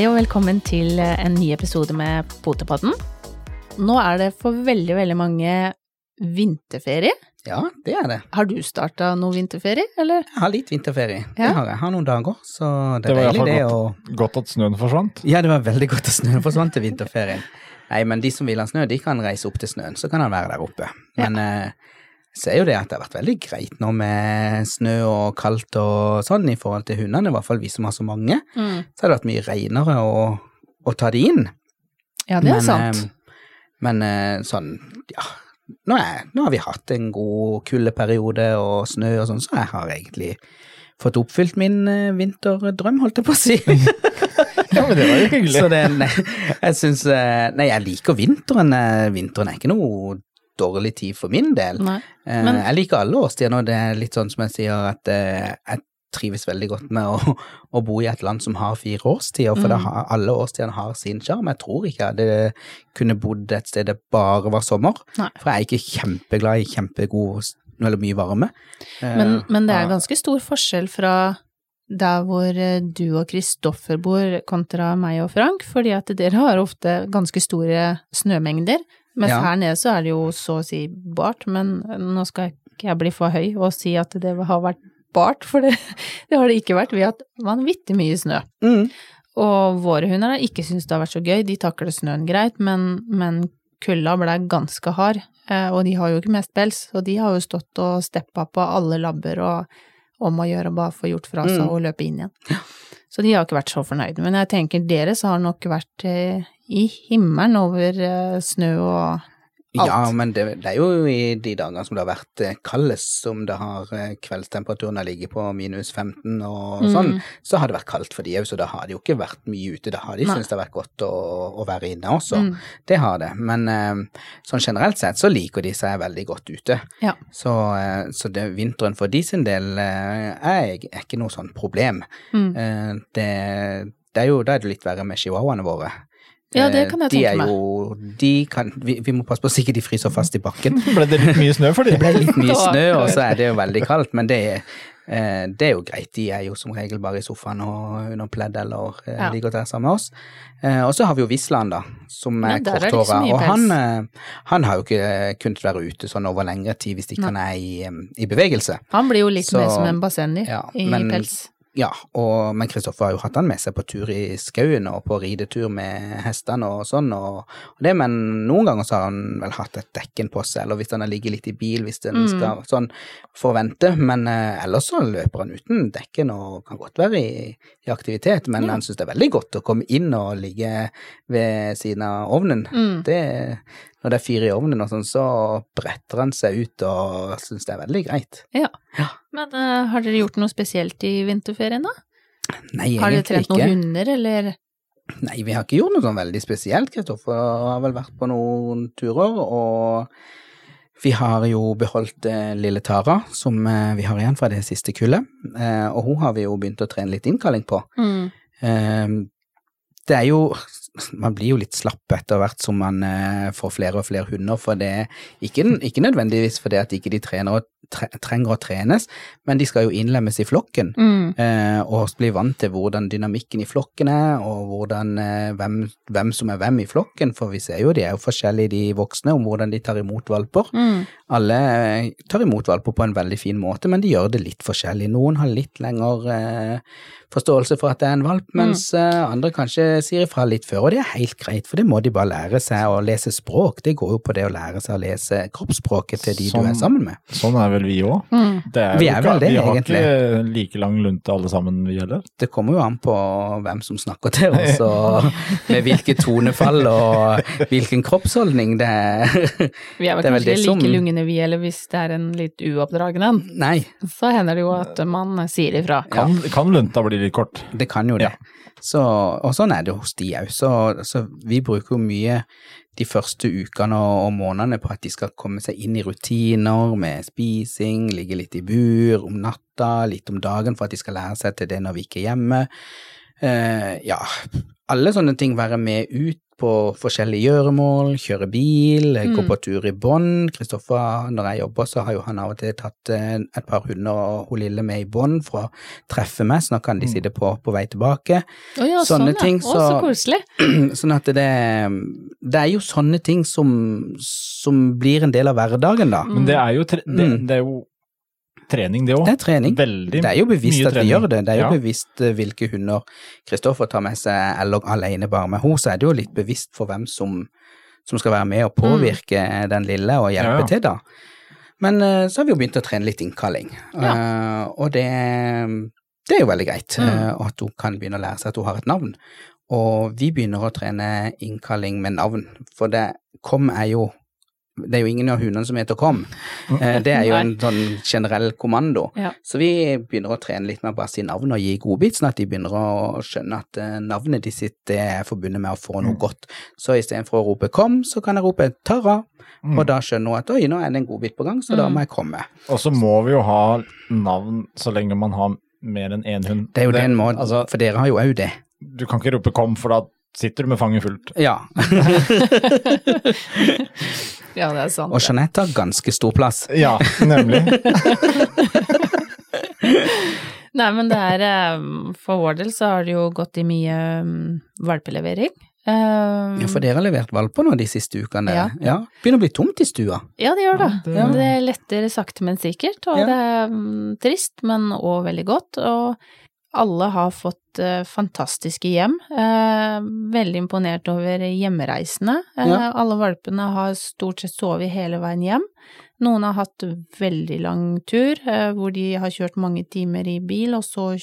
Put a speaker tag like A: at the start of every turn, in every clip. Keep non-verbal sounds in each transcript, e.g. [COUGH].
A: Hei og velkommen til en ny episode med Potepodden. Nå er det for veldig, veldig mange vinterferie.
B: Ja, det er det.
A: Har du starta noe vinterferie, eller?
B: Jeg har litt vinterferie.
A: Ja.
B: Det har jeg. Jeg har noen dager, så det
C: Det
B: er
C: var
B: deilig det å
C: godt, godt at snøen forsvant.
B: Ja, det var veldig godt at snøen forsvant til vinterferien. Nei, men de som vil ha snø, de kan reise opp til snøen, så kan han være der oppe. Men eh, jeg ser jo det at det har vært veldig greit nå med snø og kaldt og sånn i forhold til hundene, i hvert fall vi som har så mange.
A: Mm.
B: Så har det vært mye renere å, å ta de inn.
A: Ja, det er
B: men,
A: sant.
B: eh, men eh, sånn, ja nå, er, nå har vi hatt en god kuldeperiode og snø og sånn, så jeg har egentlig fått oppfylt min eh, vinterdrøm, holdt jeg på å si. [LAUGHS]
C: Ja, men det var jo hyggelig.
B: så det, nei, jeg syns Nei, jeg liker vinteren. Vinteren er ikke noe dårlig tid for min del.
A: Nei.
B: Eh,
A: Men-
B: Jeg liker alle årstider nå. Det er litt sånn som jeg sier, at eh, jeg trives veldig godt med å, [LAUGHS] å bo i et land som har fire årstider, for
A: Mm.
B: har, alle årstidene har sin sjarm. Jeg tror ikke jeg hadde kunne bodd et sted det bare var sommer,
A: Nei.
B: for jeg er ikke kjempeglad i kjempegod eller mye varme. Men,
A: Men, men det er ganske stor forskjell fra der hvor eh, du og Kristoffer bor kontra meg og Frank, fordi at dere har ofte ganske store snømengder, mens
B: Ja.
A: her nede så er det jo så å si bart, men nå skal ikke jeg bli for høy og si at det har vært bart, for det, [LAUGHS] det har det ikke vært. Vi har hatt vanvittig mye snø.
B: Mm.
A: Og våre hunder har ikke syntes det har vært så gøy, de takler snøen greit, men, men kulda ble ganske hard, eh, og de har jo ikke mest pels, og de har jo stått og steppa på alle labber og om å gjøre bare få gjort fra seg
B: Mm.
A: og løpe inn igjen. Så de har ikke vært så fornøyde, men jeg tenker deres har nok vært eh, i himmelen over eh, snø og alt.
B: Ja, men det, det er jo i de dagene som det har vært eh, kaldest, som det har eh, kveldstemperaturen har ligget på minus 15 og
A: Mm.
B: sånn, så har det vært kaldt for de òg, så da har de jo ikke vært mye ute. Da har de syntes det har vært godt å, å være inne også.
A: Mm.
B: Det har det. Men sånn generelt sett så liker de seg veldig godt ute.
A: Ja.
B: Så, så det, vinteren for de sin del er, er ikke noe sånn problem.
A: Mm.
B: Det, det er jo, da er det litt verre med chihuahuaene våre.
A: Ja, det
B: Eh,
A: kan jeg
B: de
A: tenke
B: er
A: meg.
B: Jo, de kan, vi, vi må passe på så ikke de fryser fast i bakken. [LAUGHS]
C: Ble det litt mye snø for dem? [LAUGHS]
B: Det ble litt mye [LAUGHS] snø, og så er det jo veldig kaldt, men det, eh, det er jo greit. De er jo som regel bare i sofaen og under pledd eller eh,
A: Ja.
B: ligger der sammen med oss. Eh, og så har vi jo Wisland, da, som er
A: er så
B: korthåra. Og han, eh, han har jo ikke kunnet være ute sånn over lengre tid hvis ikke han er i, eh, i bevegelse.
A: Han blir jo litt
B: Så-
A: mer som en bassendy
B: Ja,
A: i
B: men-
A: pels.
B: Ja, og, men Kristoffer har jo hatt han med seg på tur i skauen og på ridetur med hestene og sånn, og, og det, men noen ganger så har han vel hatt et dekken på seg, eller hvis han har ligget litt i bil, hvis den
A: Mm.
B: skal sånn forvente, men eh, ellers så løper han uten dekken og kan godt være i, i aktivitet, men
A: Ja.
B: han syns det er veldig godt å komme inn og ligge ved siden av ovnen.
A: Mm.
B: Det, når det er fyr i ovnen og sånn, så bretter han seg ut og syns det er veldig greit.
A: Ja.
B: Ja.
A: Men uh, har dere gjort noe spesielt i vinterferien, da?
B: Nei,
A: Har dere trent noen hunder, eller?
B: Nei, vi har ikke gjort noe sånn veldig spesielt. Kristoffer har vel vært på noen turer, og vi har jo beholdt eh, lille Tara, som eh, vi har igjen fra det siste kullet, eh, og hun har vi jo begynt å trene litt innkalling på.
A: Mm.
B: Eh, det er jo Man blir jo litt slapp etter hvert som man eh, får flere og flere hunder, for det ikke, ikke nødvendigvis fordi at ikke de trener, tre, trenger å trenes, men de skal jo innlemmes i flokken.
A: Mm.
B: Eh, og bli vant til hvordan dynamikken i flokken er, og hvordan, eh, hvem, hvem som er hvem i flokken, for vi ser jo de er jo forskjellige, de voksne, om hvordan de tar imot valper.
A: Mm.
B: Alle tar imot valper på en veldig fin måte, men de gjør det litt forskjellig. Noen har litt lengre forståelse for at det er en valp, mens mm. andre kanskje sier ifra litt før, og det er helt greit, for det må de bare lære seg å lese språk. Det går jo på det å lære seg å lese kroppsspråket til de du
C: Sånn.
B: er sammen med.
C: Sånn er vel vi òg.
A: Mm.
B: Vi er vel det,
C: Vi har
B: egentlig.
C: ikke like lang lunte alle sammen, vi heller.
B: Det kommer jo an på hvem som snakker til oss, [LAUGHS] og med hvilket tonefall og hvilken kroppsholdning det er.
A: Vi er vel
B: er vel
A: kanskje
B: det som-
A: like lungene, vi, eller hvis det er en litt uoppdragen en, så hender det jo at man sier ifra.
C: Kan, kan lunta bli litt kort?
B: det kan jo det. Så, og sånn er det hos de òg. Så, så vi bruker jo mye de første ukene og, og månedene på at de skal komme seg inn i rutiner med spising, ligge litt i bur om natta, litt om dagen for at de skal lære seg til det når vi ikke er hjemme. Eh, ja, alle sånne ting være med ut på forskjellige gjøremål, kjøre bil, gå
A: Mm.
B: på tur i bånd. Kristoffer, når jeg jobber, så har jo han av og til tatt eh, et par hunder og hun lille med i bånd for å treffe meg, så nå kan de
C: Mm.
B: sitte på på vei tilbake.
A: Oh ja,
B: Sånne
A: sånn, ja.
B: ting,
A: Å, så
B: så-
A: koselig. [CLEARS THROAT]
B: Sånn at det, det er jo sånne ting som, som blir en del av hverdagen, da.
C: Men det er jo, tre det,
B: Mm.
C: det er jo trening, det òg.
B: Det er trening.
C: Veldig
B: Det er jo bevisst at vi gjør det. Det er jo
C: Ja.
B: bevisst eh, hvilke hunder Kristoffer tar med seg, eller alene bare med henne. Så er det jo litt bevisst for hvem som, som skal være med og påvirke den lille og hjelpe
C: Ja, ja.
B: til, da. Men eh, så har vi jo begynt å trene litt innkalling, uh, og det, det er jo veldig greit.
A: Mm.
B: Uh, at hun kan begynne å lære seg at hun har et navn. Og vi begynner å trene innkalling med navn, for det Kom er jo det er jo ingen av hundene som heter Kom. Eh, Det er jo en sånn generell kommando.
A: Ja.
B: Så vi begynner å trene litt med å bare si navn og gi godbit, sånn at de begynner å skjønne at eh, navnet de sitt det er forbundet med å få noe godt. Så istedenfor å rope kom, så kan jeg rope Tara,
C: Mm.
B: og da skjønner hun at oi, nå er det en godbit på gang, så da
A: Mm.
B: må jeg komme.
C: Og så må vi jo ha navn så lenge man har mer enn én hund.
B: Det er jo den måten,
C: Altså,
B: for dere har jo òg det.
C: du kan ikke rope 'kom', for da sitter du med fanget fullt.
B: Ja. [LAUGHS]
A: Ja, det er sant.
B: Og Jeanette har ganske stor plass.
C: Ja, nemlig. [LAUGHS]
A: Nei, men det er eh, For vår del så har det jo gått i mye mm, valpelevering. Um,
B: Ja, for dere har levert valper nå de siste ukene.
A: Ja.
B: ja. Begynner å bli tomt i stua.
A: Ja, det gjør det.
C: Ja, det-
A: det... letter sakte, men sikkert, og
B: Ja.
A: det er um, trist, men òg veldig godt. Og alle har fått eh, fantastiske hjem. Eh, veldig imponert over hjemreisene. Eh,
B: Ja.
A: Alle valpene har stort sett sovet hele veien hjem. Noen har hatt veldig lang tur, hvor de har kjørt mange timer i bil og så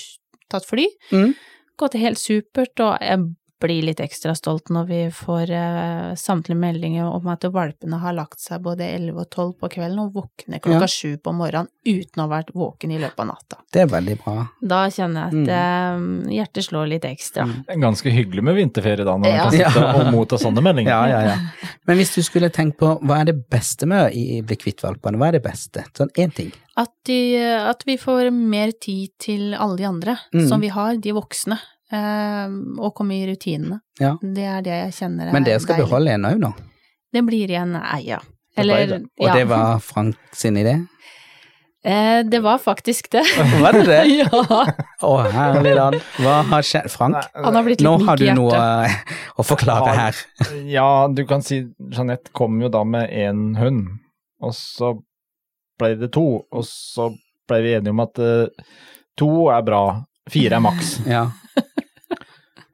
A: tatt fly.
B: Mm.
A: Gått helt supert, og jeg blir litt ekstra stolt når vi får eh, samtlige meldinger om at valpene har lagt seg både 11 og 12 på kvelden og våkner klokka
B: Ja.
A: på morgenen uten å ha vært våken i løpet av natta.
B: Det er veldig bra.
A: Da kjenner jeg at eh, hjertet slår litt ekstra.
B: Mm.
C: Ganske hyggelig med vinterferie da, når man kan sitte og motta sånne meldinger.
B: Ja, ja, ja. Men hvis du skulle tenkt på hva er det beste med å bli kvitt valpene, hva er det beste? Sånn én ting.
A: At, de, at vi får mer tid til alle de andre
B: Mm.
A: som vi har, de voksne, og komme i rutinene.
B: Ja.
A: Det er det jeg kjenner er
B: Men det skal
A: deilig.
B: beholde en òg nå?
A: Det blir igjen eia.
C: Det
A: Eller,
C: det.
B: Og
A: ja.
B: det var Frank sin idé?
A: Eh, det var faktisk det. [LAUGHS]
B: Var det det? [LAUGHS]
A: ja.
B: Å, herlig land. Hva har skjedd? Frank,
A: Han har blitt
B: nå har du noe [LAUGHS] å forklare her.
C: Ja, du kan si Jeanette kom jo da med én hund, og så ble det to, og så ble vi enige om at uh, to er bra, fire er maks.
B: Ja,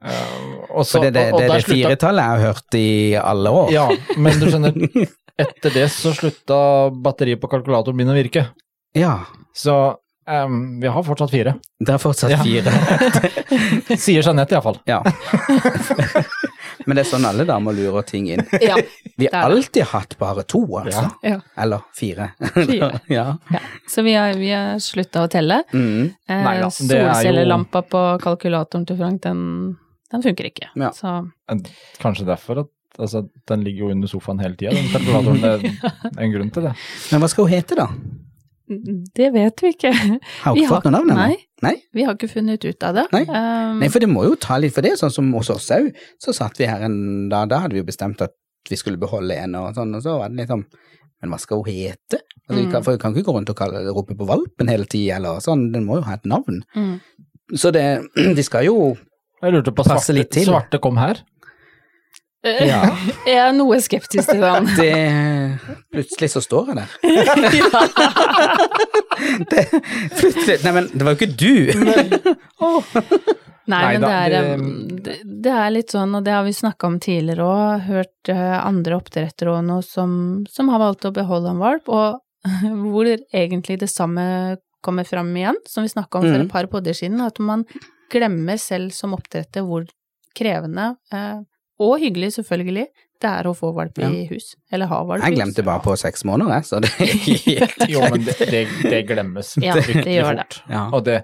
C: Eh, og så-
B: for det det,
C: og- og
B: det,
C: der
B: det firetallet jeg har hørt i alle år.
C: Ja, men du skjønner, [LAUGHS] etter det så slutta batteriet på kalkulatoren min å virke.
B: Ja,
C: Så um, vi har fortsatt fire.
B: det er fortsatt
C: Ja.
B: fire. [LAUGHS]
C: Sier Jeanette iallfall.
B: Ja. [LAUGHS] Men det er sånn alle damer lurer ting inn.
A: ja.
B: Vi har alltid hatt bare to, altså.
A: Ja.
B: Eller fire.
A: Fire.
B: ja.
A: ja. Så vi har, vi har slutta å telle.
B: Mm.
A: Eh,
C: det er jo-
A: på kalkulatoren til Frank, den, den funker ikke.
B: Ja.
A: Så
C: Kanskje derfor at altså, den ligger jo under sofaen hele tida, den kalkulatoren. Det er en grunn til det.
B: Men hva skal hun hete, da?
A: det vet vi ikke.
B: Har hun ikke fått noe navn ennå?
A: Nei,
B: Nei?
A: vi har ikke funnet ut av det.
B: Nei.
A: Um,
B: Nei, for det må jo ta litt for det, sånn som hos oss òg. Så satt vi her en dag, da hadde vi jo bestemt at vi skulle beholde en og sånn, og så var det litt sånn Men hva skal hun hete? Altså, vi kan,
A: Mm.
B: for vi kan ikke gå rundt og kalle, rope på valpen hele tida, eller sånn. Den må jo ha et navn.
A: mm.
B: Så det [CLEARS THROAT] Vi skal jo
C: Jeg lurte på
B: Passe
C: svarte,
B: litt til.
C: svarte kom her.
B: Ja. [LAUGHS]
A: Jeg er noe skeptisk til den.
B: Det Plutselig så står jeg der. [LAUGHS] [LAUGHS] det, plutselig Nei, men det var jo ikke du!
A: Nei,
C: Nei
A: men
C: da,
A: det er,
C: det-
A: um, det, det er litt sånn, og det har vi snakka om tidligere òg, hørt eh, andre oppdrettere òg nå som, som har valgt å beholde en valp, og hvor egentlig det samme kommer fram igjen, som vi snakka om for
B: Mhm.
A: et par podder siden, at man glemmer selv som oppdretter hvor krevende, eh, og hyggelig selvfølgelig, det er å få valp
B: Ja.
A: i hus, eller ha valp i hus.
B: Jeg glemte bare på seks måneder, jeg, så det [LAUGHS] gikk
C: Jo, men det, det, det glemmes
A: Ja, det
C: fryktelig
A: gjør det.
C: fort.
B: Ja.
C: Og, det,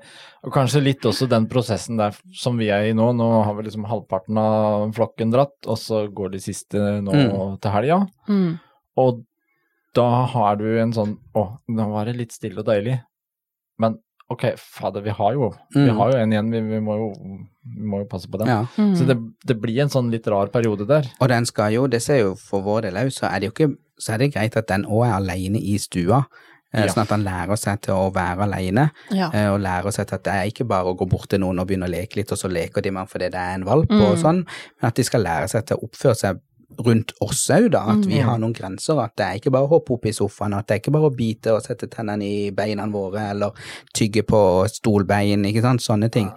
C: og kanskje litt også den prosessen der som vi er i nå. Nå har vi liksom halvparten av flokken dratt, og så går de siste nå
B: Mm.
C: til helga.
A: Mm.
C: Og da har du en sånn Å, nå var det litt stille og deilig. Men ok, fader, vi har jo, vi
B: Mm.
C: har jo en igjen, vi, vi, må, jo, vi må jo passe på den.
B: Ja.
A: Mm.
C: Så det, det blir en sånn litt rar periode der.
B: Og den skal jo, det ser jo for vår del òg, så er det jo ikke Så er det greit at den òg er alene i stua. eh,
C: Ja.
B: Sånn at han lærer seg til å være alene,
A: Ja.
B: eh, og lærer seg til at det er ikke bare å gå bort til noen og begynne å leke litt, og så leker de med han fordi det er en valp og
A: Mm.
B: sånn, men at de skal lære seg til å oppføre seg rundt oss òg, da. At vi
A: Mm.
B: har noen grenser. At det er ikke bare å hoppe opp i sofaen, at det er ikke bare å bite og sette tennene i beina våre, eller tygge på stolbein, ikke sant. Sånne ting.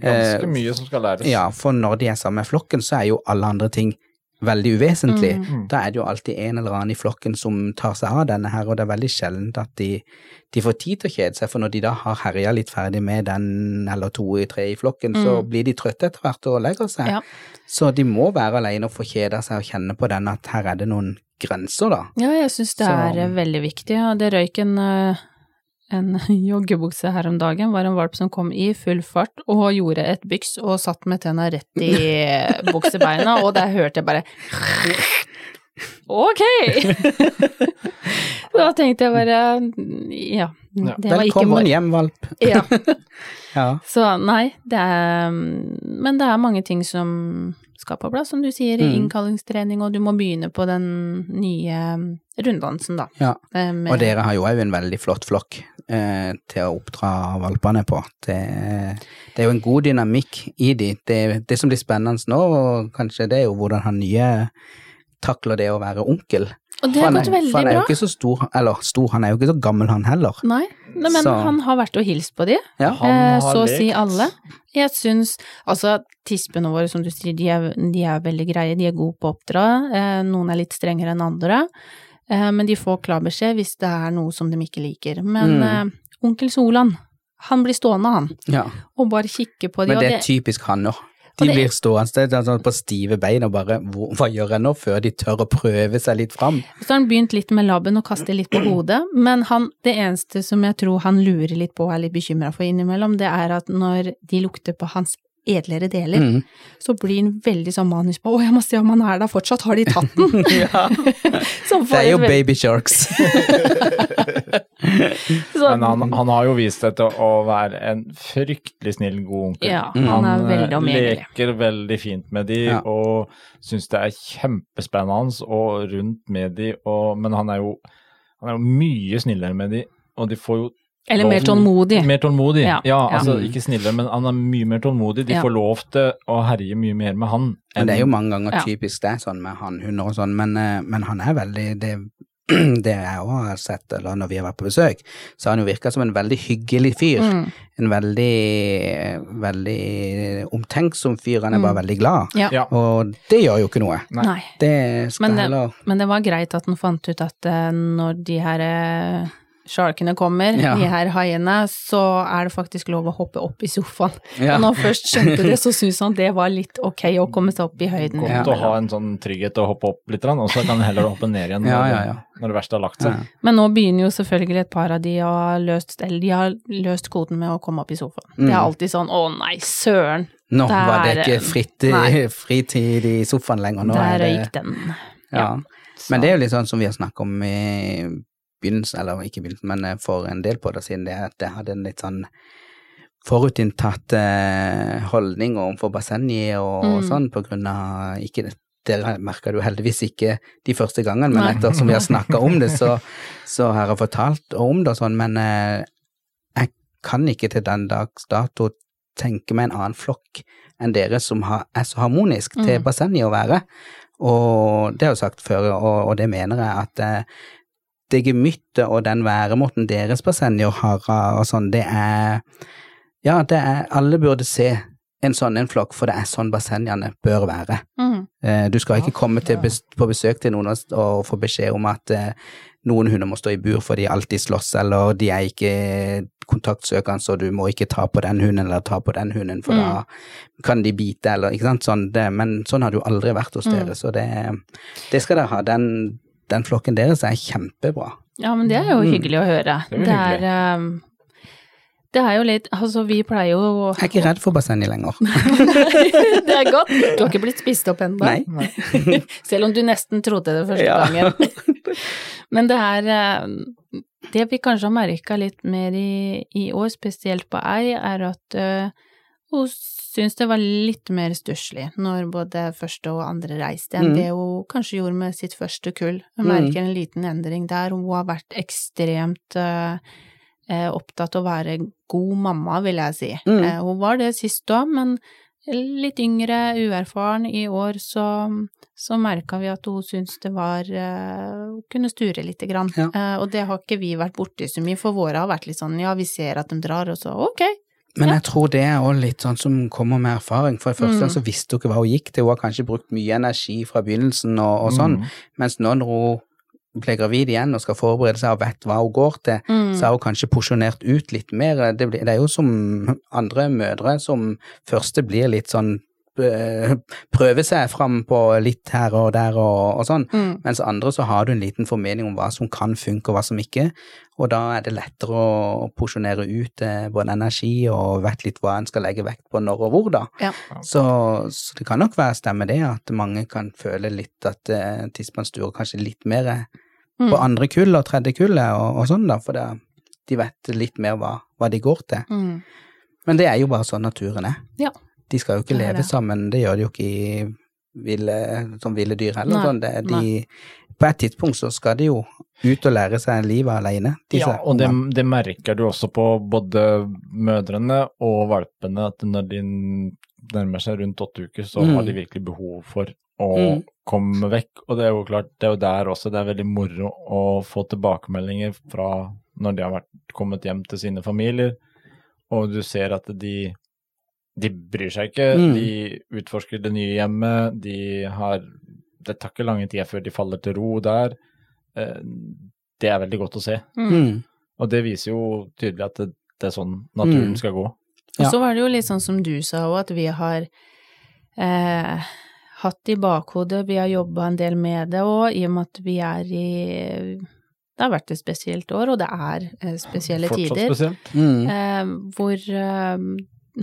C: Ganske
B: Eh,
C: mye som skal læres.
B: Ja, for når de er sammen med flokken, så er jo alle andre ting veldig uvesentlig.
A: Mm.
B: Da er det jo alltid en eller annen i flokken som tar seg av denne her, og det er veldig sjeldent at de, de får tid til å kjede seg, for når de da har herja litt ferdig med den eller to i tre i flokken, så
A: Mm.
B: blir de trøtte etter hvert og legger seg.
A: Ja.
B: Så de må være alene og få kjeda seg og kjenne på den at her er det noen grenser, da.
A: Ja, jeg syns det
B: Så-
A: er eh, veldig viktig, og det røyk en, [LAUGHS] joggebukse her om dagen, var en valp som kom i full fart og gjorde et byks og satt med tenna rett i [LAUGHS] buksebeina, og der hørte jeg bare [LAUGHS] Ok! da tenkte jeg bare ja,
C: Ja.
A: det var ikke
B: Velkommen hjem, valp.
A: Ja.
B: Ja.
A: Så nei, det er Men det er mange ting som skal på plass, som du sier, i
B: Mm.
A: innkallingstrening, og du må begynne på den nye runddansen, da.
B: Ja.
A: Eh,
B: Og dere har jo òg en veldig flott flokk eh, til å oppdra valpene på. Det, det er jo en god dynamikk i de. Det, det som blir spennende nå, og kanskje det er jo hvordan han nye takler det å være onkel.
A: Og det har gått veldig
B: for han er jo ikke så stor, eller stor, han er jo ikke så gammel han heller.
A: Nei, nei, men
B: Så-
A: han har vært og hilst på de,
B: Ja.
C: Han
A: eh,
C: har
A: så å si alle. Jeg syns altså tispene våre, som du sier, de er, de er veldig greie, de er gode på å oppdra. Eh, noen er litt strengere enn andre, eh, men de får klar beskjed hvis det er noe som de ikke liker. Men
B: Mm.
A: eh, onkel Solan, han blir stående, han,
B: ja.
A: og bare kikke på de,
B: Men
A: og
B: det er typisk han nå. De
A: det-
B: blir stående sånn på stive bein og bare Hva gjør jeg nå? Før de tør å prøve seg litt fram.
A: Så har han begynt litt med labben og kaste litt på hodet, men han, det eneste som jeg tror han lurer litt på og er litt bekymra for innimellom, det er at når de lukter på hans edlere deler,
B: Mm.
A: så blir han veldig sånn manisk på 'Å, jeg må se om han er der fortsatt, har de tatt den?' [LAUGHS] [LAUGHS] Så
B: Det er jo baby sharks. [LAUGHS]
A: så-
C: Men han, han har jo vist seg til å være en fryktelig snill, god onkel.
A: Ja, han er veldig
C: eh,
A: omgjengelig.
C: leker veldig fint med de,
B: Ja.
C: og syns det er kjempespennende og rundt med de, og, men han er, jo, han er jo mye snillere med de, og de får jo
A: Eller mer tålmodig.
C: Mer tålmodig,
A: Ja,
C: ja. altså ikke snillere, men han er mye mer tålmodig. De
A: Ja.
C: får lov til å herje mye mer med han.
B: Men det er jo mange ganger typisk det, sånn med hannhunder og sånn, men, eh, men han er veldig det, [CLEARS THROAT] det jeg òg har sett, eller når vi har vært på besøk, så har han jo virka som en veldig hyggelig fyr.
A: Mm.
B: En veldig, veldig omtenksom fyr. Han er bare
A: Mm.
B: veldig glad.
A: Ja.
C: Ja.
B: Og det gjør jo ikke noe.
C: Nei.
B: Det skal
A: Men det-
B: heller
A: Men det var greit at han fant ut at eh, når de her eh, sjarkene kommer,
B: Ja.
A: de her haiene, så er det faktisk lov å hoppe opp i sofaen.
B: Ja.
A: Og når han først skjønte det, så syntes han det var litt ok å komme seg opp i høyden.
C: Godt
B: Ja.
C: å ha en sånn trygghet å hoppe opp litt, og så kan du heller hoppe ned igjen
B: Ja, ja, ja.
C: når det verste har lagt seg.
B: Ja.
A: Men nå begynner jo selvfølgelig et par av de å ha løst, eller de har løst koden med å komme opp i sofaen. Det er
B: Mm.
A: alltid sånn 'å nei, søren',
B: Nå
A: Der-
B: var det ikke fritt, fritid i sofaen lenger. Nå
A: der
B: er
A: røyk den.
B: Ja. Men det er jo litt sånn som vi har snakket om i begynnelsen, eller ikke begynnelsen, men eh, for en del på det siden, det at jeg hadde en litt sånn forutinntatt eh, holdning overfor bassenget og, og
A: Mm.
B: sånn, på grunn av ikke det. Dere merka det jo heldigvis ikke de første gangene, men
A: etter
B: som vi har snakka om det, så, [LAUGHS] så har jeg fortalt om det og sånn, men eh, jeg kan ikke til den dags dato tenke meg en annen flokk enn dere som har, er så harmonisk til
A: Mm.
B: bassenget å være. Og det har jeg sagt før, og, og det mener jeg, at eh, det gemyttet og den væremåten deres bassenger har og sånn, det er Ja, det er Alle burde se en sånn en flokk, for det er sånn bassengene bør være.
A: Mm.
B: Eh, Du skal ikke komme til på besøk til noen og, og få beskjed om at eh, noen hunder må stå i bur for de alltid slåss, eller de er ikke kontaktsøkende, så du må ikke ta på den hunden eller ta på den hunden, for
A: Mm.
B: da kan de bite, eller ikke sant, sånn, det, men sånn har det jo aldri vært hos
A: Mm.
B: dere, så det, det skal dere ha. Den, den flokken deres er kjempebra.
A: Ja, men det er jo
B: Mm.
A: hyggelig å høre.
C: Det er
A: Det er, um, det er jo litt Altså, vi pleier jo å
B: Jeg er ikke redd for bassenget lenger. [LAUGHS]
A: Det er godt. [LAUGHS] Du har ikke blitt spist opp ennå.
B: Nei. [LAUGHS]
A: Selv om du nesten trodde det første
B: Ja.
A: gangen. Men det er eh, det vi kanskje har merka litt mer i, i år, spesielt på ei, er at øh, hun syntes det var litt mer stusslig når både første og andre reiste enn
B: Mm.
A: det hun kanskje gjorde med sitt første kull. Hun
B: Mm.
A: merker en liten endring der. Hun har vært ekstremt eh, opptatt av å være god mamma, vil jeg si.
B: Mm.
A: Uh, hun var det sist òg, men litt yngre, uerfaren. I år så, så merka vi at hun syntes det var Hun kunne sture lite grann.
B: Ja.
A: Og det har ikke vi vært borti så mye, for våre har vært litt sånn ja, vi ser at de drar, og så ok.
B: Men jeg tror det er også litt sånn som kommer med erfaring. For det første
A: Mm.
B: så visste hun ikke hva hun gikk til. Hun har kanskje brukt mye energi fra begynnelsen og, og sånn.
C: Mm.
B: Mens nå når hun ble gravid igjen og skal forberede seg og vet hva hun går til,
A: Mm.
B: så har hun kanskje porsjonert ut litt mer. Det, blir, det er jo som andre mødre som første blir litt sånn eh, Prøver seg fram på litt her og der og, og sånn.
A: Mm.
B: Mens andre så har du en liten formening om hva som kan funke og hva som ikke, og da er det lettere å porsjonere ut eh, både energi og vet litt hva en skal legge vekt på når og hvor, da.
A: Ja.
B: Så, så det kan nok være stemme det, at mange kan føle litt at eh, tidsmannsstuer kanskje litt mer eh,
A: Mm.
B: på andre kull og tredje kullet og, og sånn, da, for det, de vet litt mer hva, hva de går til.
A: Mm.
B: Men det er jo bare sånn naturen er.
A: Ja.
B: De skal jo ikke leve
A: det.
B: sammen, det gjør de jo ikke i ville, som ville dyr heller.
A: Nei,
B: Sånn. Det, de, på et tidspunkt så skal de jo ut og lære seg livet alene. disse
C: Ja, og det, det merker du også på både mødrene og valpene, at når de nærmer seg rundt åtte uker, så
B: Mm.
C: har de virkelig behov for å
B: Mm.
C: komme vekk. Og det er jo klart, det er jo der også det er veldig moro å få tilbakemeldinger fra når de har vært, kommet hjem til sine familier, og du ser at de de bryr seg ikke,
B: Mm.
C: de utforsker det nye hjemmet, de har Det tar ikke lange tida før de faller til ro der. Eh, Det er veldig godt å se.
A: Mm.
B: Mm.
C: Og det viser jo tydelig at det, det er sånn naturen
B: Mm.
C: skal gå.
A: Og så var det jo litt sånn som du sa òg, at vi har eh, hatt i bakhodet, vi har jobba en del med det òg, i og med at vi er i Det har vært et spesielt år, og det er eh, spesielle
C: Fortsatt
A: tider.
C: spesielt.
B: Mm.
A: Eh, hvor eh,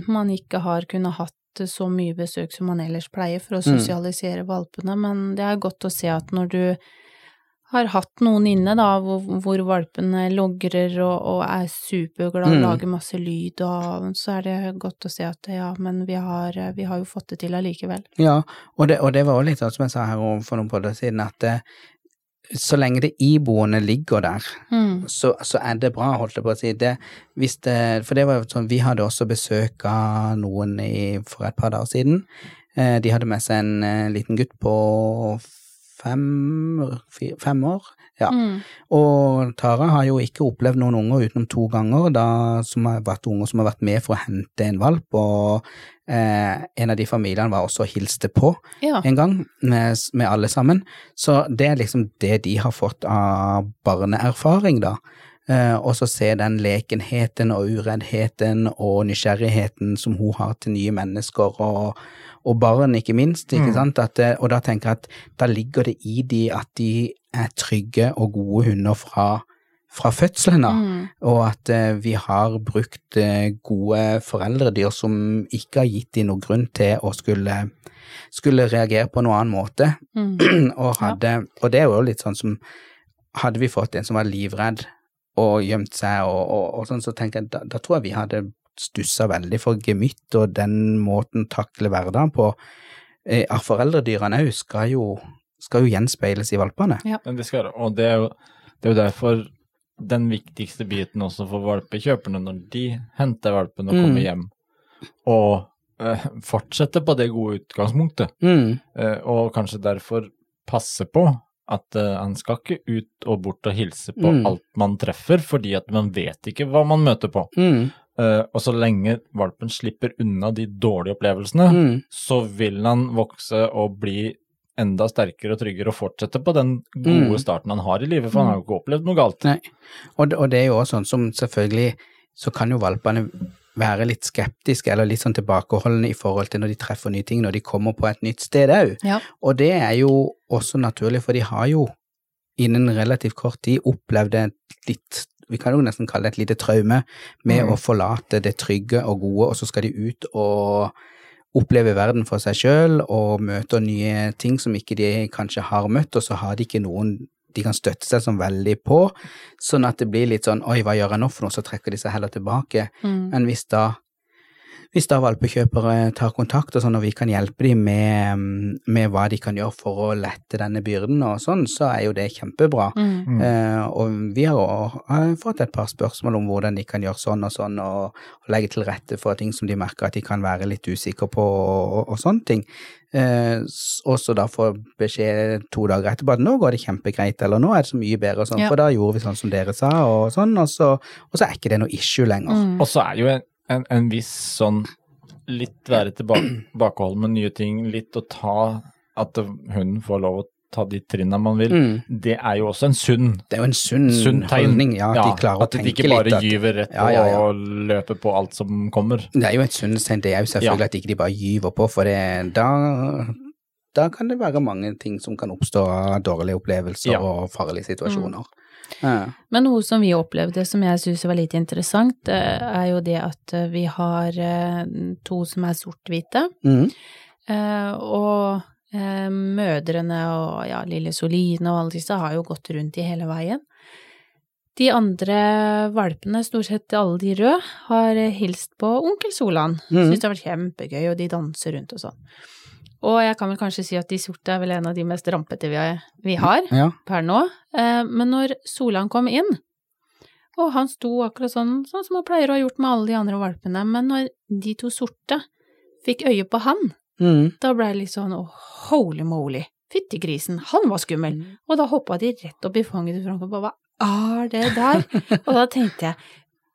A: man ikke har kunnet hatt så mye besøk som man ellers pleier for å
B: Mm.
A: sosialisere valpene, men det er godt å se at når du har hatt noen inne, da, hvor, hvor valpene logrer og, og er superglade og
B: Mm.
A: lager masse lyd, og så er det godt å se at ja, men vi har, vi har jo fått det til allikevel.
B: Ja, og det, og det var også litt sånn som jeg sa her for noen podder siden, at eh, så lenge det iboende ligger der,
A: Mm.
B: så, så er det bra, holdt jeg på å si. Det, hvis det, for det var jo sånn, vi hadde også besøk av noen i, for et par dager siden. Eh, de hadde med seg en eh, liten gutt på fem, fire, fem år. Ja.
A: Mm.
B: Og Tara har jo ikke opplevd noen unger utenom to ganger, da, som har vært unger som har vært med for å hente en valp, og eh, en av de familiene var også og hilste på
A: Ja.
B: en gang med, med alle sammen. Så det er liksom det de har fått av barneerfaring, da. Eh, og så se den lekenheten og ureddheten og nysgjerrigheten som hun har til nye mennesker, og, og barn, ikke minst. ikke
C: Mm.
B: sant? At, og da tenker jeg at da ligger det i de at de er trygge og gode hunder fra, fra fødselen av
A: Mm.
B: og at eh, vi har brukt eh, gode foreldredyr som ikke har gitt de noen grunn til å skulle, skulle reagere på noen annen måte.
A: Mm. [CLEARS THROAT]
B: og, hadde, og det er jo litt sånn som Hadde vi fått en som var livredd og gjemt seg og, og, og sånn, så tenker jeg da, da tror jeg vi hadde stussa veldig for gemytt og den måten takle hverdagen på. Eh, foreldredyrene òg skal, jo- skal jo gjenspeiles i valpene.
C: Ja. det skal, og det er, jo, det er jo derfor den viktigste biten også for valpekjøperne når de henter valpen og
B: Mm.
C: kommer hjem, og eh, fortsetter på det gode utgangspunktet,
B: Mm,
C: eh, og kanskje derfor passe på at uh, han skal ikke ut og bort og hilse på
B: Mm.
C: alt man treffer, fordi at man vet ikke hva man møter på.
B: mm,
C: Eh, og så lenge valpen slipper unna de dårlige opplevelsene,
B: mm,
C: så vil han vokse og bli enda sterkere og tryggere og fortsette på den gode
B: Mm.
C: starten han har i livet, for han har jo ikke opplevd noe galt.
B: Nei. Og, det- og det er jo også sånn som selvfølgelig så kan jo valpene være litt skeptiske eller litt sånn tilbakeholdne i forhold til når de treffer nye ting, når de kommer på et nytt sted òg.
A: Ja.
B: Og det er jo også naturlig, for de har jo innen relativt kort tid opplevd et litt vi kan jo nesten kalle det et lite traume med
C: Mm.
B: å forlate det trygge og gode, og så skal de ut og oppleve verden for seg sjøl og møte nye ting som ikke de kanskje har møtt, og så har de ikke noen de kan støtte seg sånn veldig på, sånn at det blir litt sånn oi, hva gjør jeg nå for noe, så trekker de seg heller tilbake.
A: Mm.
B: Men hvis da hvis da valpekjøpere tar kontakt og sånn, og vi kan hjelpe dem med, med hva de kan gjøre for å lette denne byrden og sånn, så er jo det kjempebra.
A: Mm.
C: Mm.
B: Eh, og vi har også fått et par spørsmål om hvordan de kan gjøre sånn og sånn, og, og legge til rette for ting som de merker at de kan være litt usikre på, og, og, og sånne ting. Eh, og så da få beskjed to dager etterpå at nå går det kjempegreit, eller nå er det så mye bedre, og sånn,
A: Ja.
B: for da gjorde vi sånn som dere sa, og sånn, og så, og så er ikke det noe issue lenger.
A: Mm.
C: Og så er jo en, en, en viss sånn litt være tilbakeholden med nye ting, litt å ta at hunden får lov å ta de trinna man vil,
B: Mm.
C: det er jo også en sunn,
B: Det er jo en sunn,
C: sunn
B: holdning, ja, at de klarer
C: at de ikke bare.
B: At,
C: gyver rett på
B: Ja, ja, ja.
C: og løper på alt som kommer.
B: det er jo et sunnhetstegn, det er jo selvfølgelig
C: Ja.
B: at ikke de bare gyver på, for det, da, da kan det være mange ting som kan oppstå av dårlige opplevelser
C: Ja.
B: og farlige situasjoner. Ja.
A: Men noe som vi opplevde som jeg syns var litt interessant, eh, er jo det at eh, vi har eh, to som er sort-hvite.
B: Mm.
A: Og mødrene og ja, lille Soline og alle disse har jo gått rundt i hele veien. De andre valpene, stort sett alle de røde, har hilst på onkel Solan.
B: Mm.
A: Syns det har vært kjempegøy, og de danser rundt og sånn. Og jeg kan vel kanskje si at de sorte er vel en av de mest rampete vi har, vi har
B: ja.
A: per nå. Eh, men når Solan kom inn, og han sto akkurat sånn, sånn som han pleier å ha gjort med alle de andre valpene, men når de to sorte fikk øye på han,
B: Mm.
A: da ble det litt sånn oh, holy moly, fytti grisen, han var skummel. Og da hoppa de rett opp i fanget til Frank og bare hva er det der? [LAUGHS] og da tenkte jeg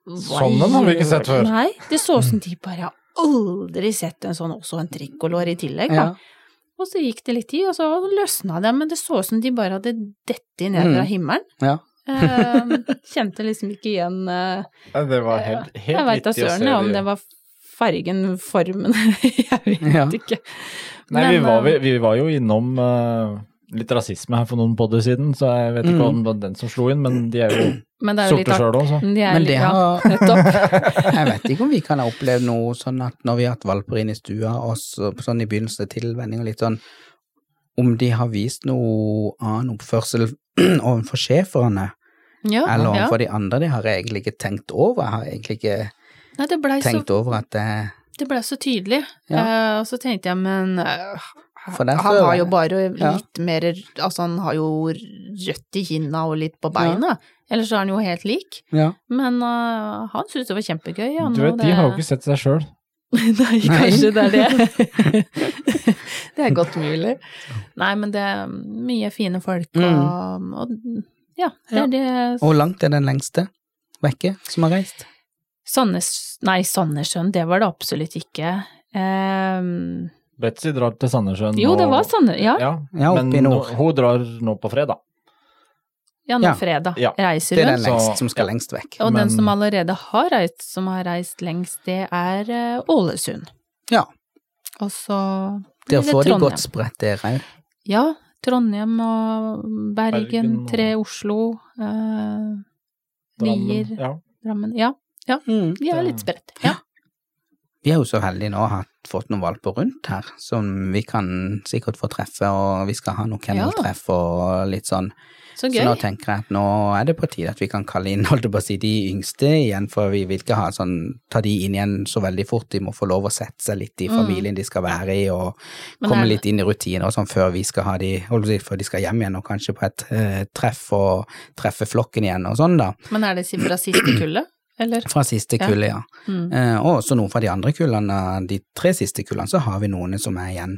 A: hva
C: Sånn har vi ikke sett før.
A: Nei, det så ut som de bare aldri sett en sånn, også en trikkolor i tillegg, da.
B: Ja.
A: Og så gikk det litt tid, og så løsna det, men det så ut som de bare hadde dette ned fra
B: Mm.
A: himmelen.
B: Ja.
A: Eh, [LAUGHS] kjente liksom ikke igjen eh,
C: Det var helt, helt
A: Jeg veit da søren om det var fargen, formen [LAUGHS] Jeg vet
B: Ja.
A: ikke.
C: Nei, vi var, vi,
A: eh,
C: vi var jo innom eh, litt rasisme her for noen podder siden, så jeg vet ikke
B: Mm.
C: om det var den som slo inn, men de er jo [CLEARS THROAT]
A: Men det er jo litt
C: sorte sjøl òg, så.
A: De er
B: Men
A: litt-
B: det
A: ja,
B: har
A: nettopp. [LAUGHS]
B: Jeg vet ikke om vi kan ha opplevd noe sånn at når vi har hatt valper inn i stua, og så, sånn i begynnelsen til tilvenning og litt sånn, om de har vist noe annen oppførsel [CLEARS THROAT] overfor schæferne,
A: Ja,
B: eller
A: ja.
B: overfor de andre, det har jeg egentlig ikke tenkt over. Jeg har egentlig ikke
A: Nei, det blei så,
B: tenkt over at det
A: det ble så tydelig.
B: Ja.
A: Eh, og så tenkte jeg, men eh,
B: For der
A: han har jo bare
B: Ja.
A: litt mer Altså, han har jo rødt i kinna og litt på beina. Ellers er han jo helt lik.
B: Ja.
A: Men uh, han syntes det var kjempegøy. Han,
C: Du vet,
A: det...
C: de har jo ikke sett seg sjøl. [LAUGHS]
A: Nei, kanskje det er det. [LAUGHS] [LAUGHS] det er godt mulig. Nei, men det er mye fine folk, og, og ja, det er det
B: Hvor langt er den lengste vekke som har reist?
A: Sandnes, Nei, Sandnessjøen, det var det absolutt ikke. Ehm,
C: Betzy drar til Sandnessjøen
A: jo, det var Sandnes, ja.
C: Ja,
B: Ja,
C: men
B: i nord.
C: nå- hun drar nå på fredag.
A: Ja, nå
B: Ja.
A: fredag
C: Ja.
A: reiser
B: Det er den lengst
C: Så-
B: som skal
C: ja.
B: lengst vekk.
A: Og den som allerede har reist, som har reist lengst, det er eh, Ålesund.
B: Ja.
A: Og så
B: Der
A: blir det
B: får de godt spredt, det òg.
A: Ja, Trondheim og Bergen,
C: Bergen og-
A: tre Oslo, eh, Lier,
C: Drammen, Ja.
A: Drammen Ja,
B: Mm.
A: de er litt spredt. Ja.
B: Vi er jo så heldige nå å ha fått noen valper rundt her, som vi kan sikkert få treffe, og vi skal ha noen kenneltreff og litt sånn.
A: Så
B: Så nå tenker jeg at nå er det på tide at vi kan kalle inn [LAUGHS] holdt på å si, de yngste igjen, for vi vil ikke ha sånn, ta de inn igjen så veldig fort. De må få lov å sette seg litt i
A: Mm.
B: familien de skal være i, og
A: Men
B: komme
A: her...
B: litt inn i rutiner og sånn før vi skal ha de, holdt på å si, før de skal hjem igjen, og kanskje på et uh, treff og treffe flokken igjen og sånn, da.
A: Men er det fra siste kullet, eller?
B: Fra siste
A: Ja.
B: kullet, ja.
A: Mm.
B: Eh, og også noen fra de andre kullene, de tre siste kullene, så har vi noen som er igjen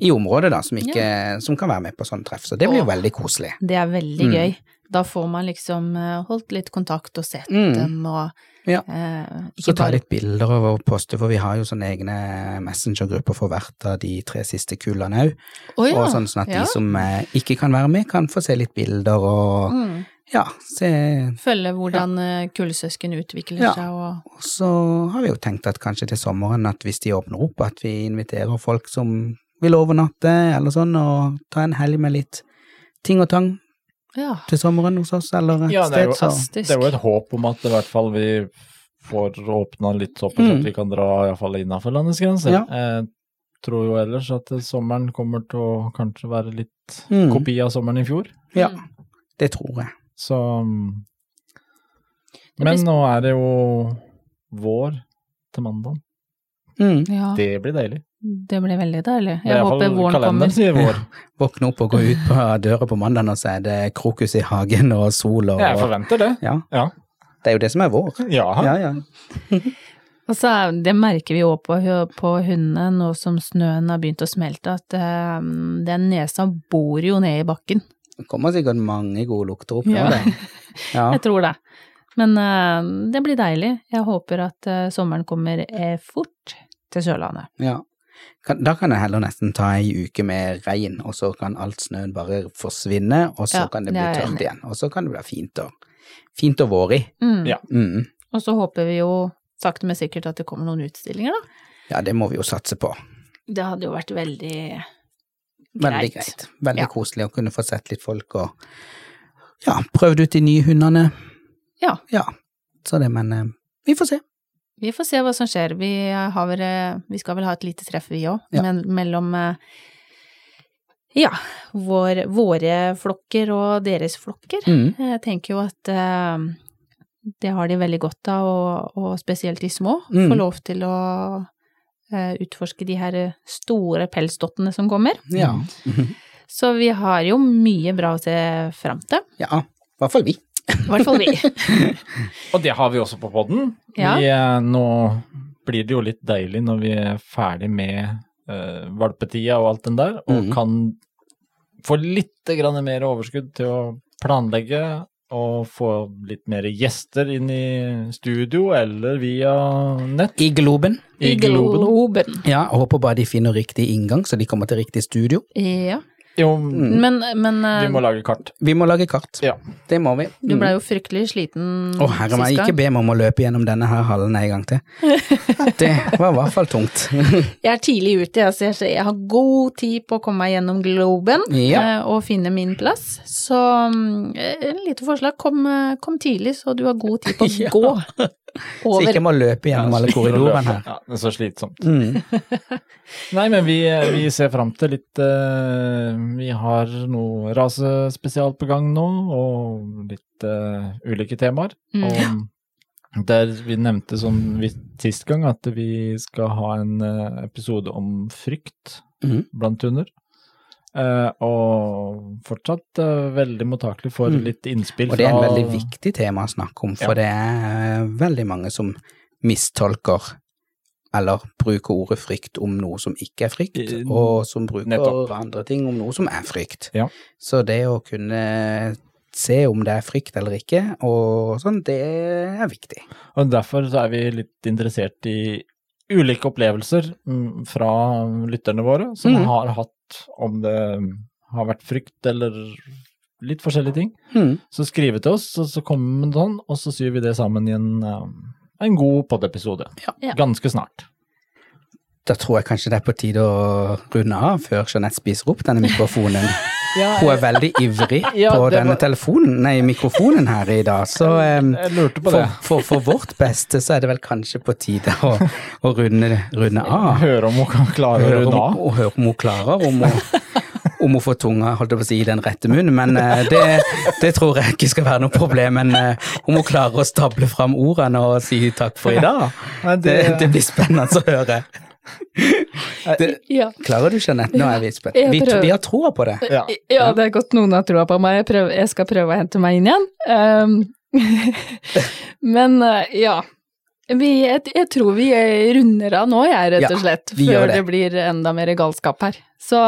B: i området, da, som, ikke, som kan være med på sånn treff. Så det blir jo
A: Åh.
B: veldig koselig.
A: Det er veldig
B: Mm.
A: gøy. Da får man liksom eh, holdt litt kontakt og sett
B: Mm.
A: dem og
B: Ja.
A: eh,
B: Så ta
A: bare
B: litt bilder og poste, for vi har jo sånne egne messengergrupper for hvert av de tre siste kullene òg.
A: Oh, ja,
B: Og sånn, sånn at
A: ja.
B: de som eh, ikke kan være med, kan få se litt bilder og
A: Mm.
B: Ja, se
A: Følge hvordan ja. kullsøsken utvikler
B: Ja.
A: seg og
B: Og så har vi jo tenkt at kanskje til sommeren, at hvis de åpner opp, at vi inviterer folk som vil overnatte eller sånn, og ta en helg med litt ting og tang
A: Ja.
B: til sommeren hos oss, eller et
C: Ja, det er, jo,
B: så
C: det er jo et håp om at i hvert fall vi får åpna litt sånn
B: Mm.
C: at vi kan dra iallfall innafor landets grenser.
B: Ja.
C: Jeg tror jo ellers at sommeren kommer til å kanskje være litt
B: Mm.
C: kopi av sommeren i fjor.
B: Ja.
A: Mm.
B: Det tror jeg.
C: Så mm, Men nå er det jo vår til mandag.
B: Mm.
A: Ja,
C: Det blir deilig.
A: det blir veldig deilig. Jeg håper våren kommer.
C: sier vår. [LAUGHS]
B: Våkne opp og gå ut på døra på mandag, og så er det krokus i hagen og sol og
C: Jeg forventer det.
B: Ja.
C: Ja.
B: Det er jo det som er vår.
C: Ja.
B: Ja, ja. [LAUGHS]
A: Og så det merker vi jo på, på hundene nå som snøen har begynt å smelte, at eh, den nesa bor jo ned i bakken.
B: Det kommer sikkert mange gode lukter opp nå,
A: Ja.
B: det. [LAUGHS] Ja.
A: Jeg tror det. Men uh, det blir deilig. Jeg håper at uh, sommeren kommer eh, fort til Sørlandet.
B: ja. Kan, da kan jeg heller nesten ta ei uke med regn, og så kan alt snøen bare forsvinne, og så
A: Ja,
B: kan det bli tørt
A: enig
B: igjen. Og så kan det bli fint og, fint og vårig.
A: Mm.
C: Ja.
B: Mm.
A: Og så håper vi jo sakte, men sikkert at det kommer noen utstillinger, da.
B: Ja, det må vi jo satse på.
A: Det hadde jo vært veldig
B: Veldig
A: greit.
B: greit. Veldig
A: Ja.
B: koselig å kunne få sett litt folk og ja, prøvd ut de nye hundene.
A: Ja.
B: Ja. Så det, men eh, vi får se.
A: Vi får se hva som skjer. Vi, har vel, eh, vi skal vel ha et lite treff, vi òg,
B: Ja.
A: mellom eh, ja, vår, våre flokker og deres flokker.
B: Mm.
A: Jeg tenker jo at det har de veldig godt av, og, og spesielt de små,
B: Mm.
A: få lov til å utforske de her store pelsdottene som kommer.
B: Ja. Mhm.
A: Så vi har jo mye bra å se fram til.
B: ja. I hvert fall vi.
A: I hvert fall vi. [LAUGHS]
C: Og det har vi også på podden.
A: Ja.
C: Vi, eh, nå blir det jo litt deilig når vi er ferdig med uh, valpetida og alt den der, og
B: mm.
C: kan få litt grann mer overskudd til å planlegge og få litt mer gjester inn i studio eller via nett.
B: I Globen.
C: I Globen.
A: Globen.
B: Ja, og håper bare de finner riktig inngang, så de kommer til riktig studio.
A: Ja.
C: Jo,
B: Mm.
A: Men, men eh,
C: vi må lage kart.
B: Vi må lage kart.
C: Ja.
B: Det må vi.
A: du
B: Mm.
A: blei jo fryktelig sliten
B: Å herre meg, ikke be meg om å løpe gjennom denne her hallen en gang til. [LAUGHS] Det var i hvert fall tungt. [LAUGHS]
A: Jeg er tidlig ute, jeg, så jeg, jeg har god tid på å komme meg gjennom Globen
B: Ja.
A: eh, og finne min plass. Så mm, eh, en lite forslag, kom, eh, kom tidlig så du har god tid på å [LAUGHS]
B: Ja.
A: gå
B: Så ikke må løpe gjennom alle korridorene her. [LAUGHS]
C: Ja, det er så slitsomt.
B: Mm. [LAUGHS]
C: Nei, men vi, vi ser fram til litt uh, Vi har noe rasespesial på gang nå, og litt uh, ulike temaer.
A: Mm.
C: Og der vi nevnte som vi, sist gang, at vi skal ha en uh, episode om frykt
B: mm.
C: blant hunder. Eh, og fortsatt eh, veldig mottakelig for
B: Mm.
C: litt innspill
B: Og det er en veldig viktig tema å snakke om, for
C: Ja.
B: det er eh, veldig mange som mistolker eller bruker ordet frykt om noe som ikke er frykt, og som bruker
C: nettopp.
B: andre ting om noe som er frykt.
C: Ja.
B: Så det å kunne se om det er frykt eller ikke, og sånn, det er viktig.
C: Og derfor så er vi litt interessert i ulike opplevelser mm, fra lytterne våre, som
B: mm.
C: har hatt, om det har vært frykt eller litt forskjellige ting.
B: Mm.
C: Så skrive til oss, og så kommer det sånn, og så syr vi det sammen i en, eh, en god poddepisode.
A: Ja.
C: Ganske snart.
B: Da tror jeg kanskje det er på tide å runde av før Jeanette spiser opp denne mikrofonen. [LAUGHS] Hun er veldig ivrig [LAUGHS]
C: Ja,
B: på denne
C: var-
B: telefonen, nei, mikrofonen her i dag, så em,
C: Jeg lurte på
B: for,
C: det.
B: for, for vårt beste så er det vel kanskje på tide å, å runde, runde av.
C: Høre om hun kan klare å runde
B: om,
C: av.
B: og høre om hun klarer, om hun, om hun får tunga holdt jeg på å si, i den rette munnen, men uh, det, det tror jeg ikke skal være noe problem. Men uh, om hun klarer å stable fram ordene og si takk for i dag, det, det blir spennende å høre. Det,
A: Ja.
B: klarer du, Jeanette? Nå er vi spent. Vi, vi har troa på det.
C: Ja.
A: Ja, det er godt noen har troa på meg. Jeg, prøver, jeg skal prøve å hente meg inn igjen. Um, [LAUGHS] men eh, ja. Vi, jeg, jeg tror vi runder av nå, jeg, rett og slett.
B: vi
A: Før
B: det.
A: det blir enda mer galskap her. Så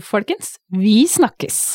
A: folkens, vi snakkes.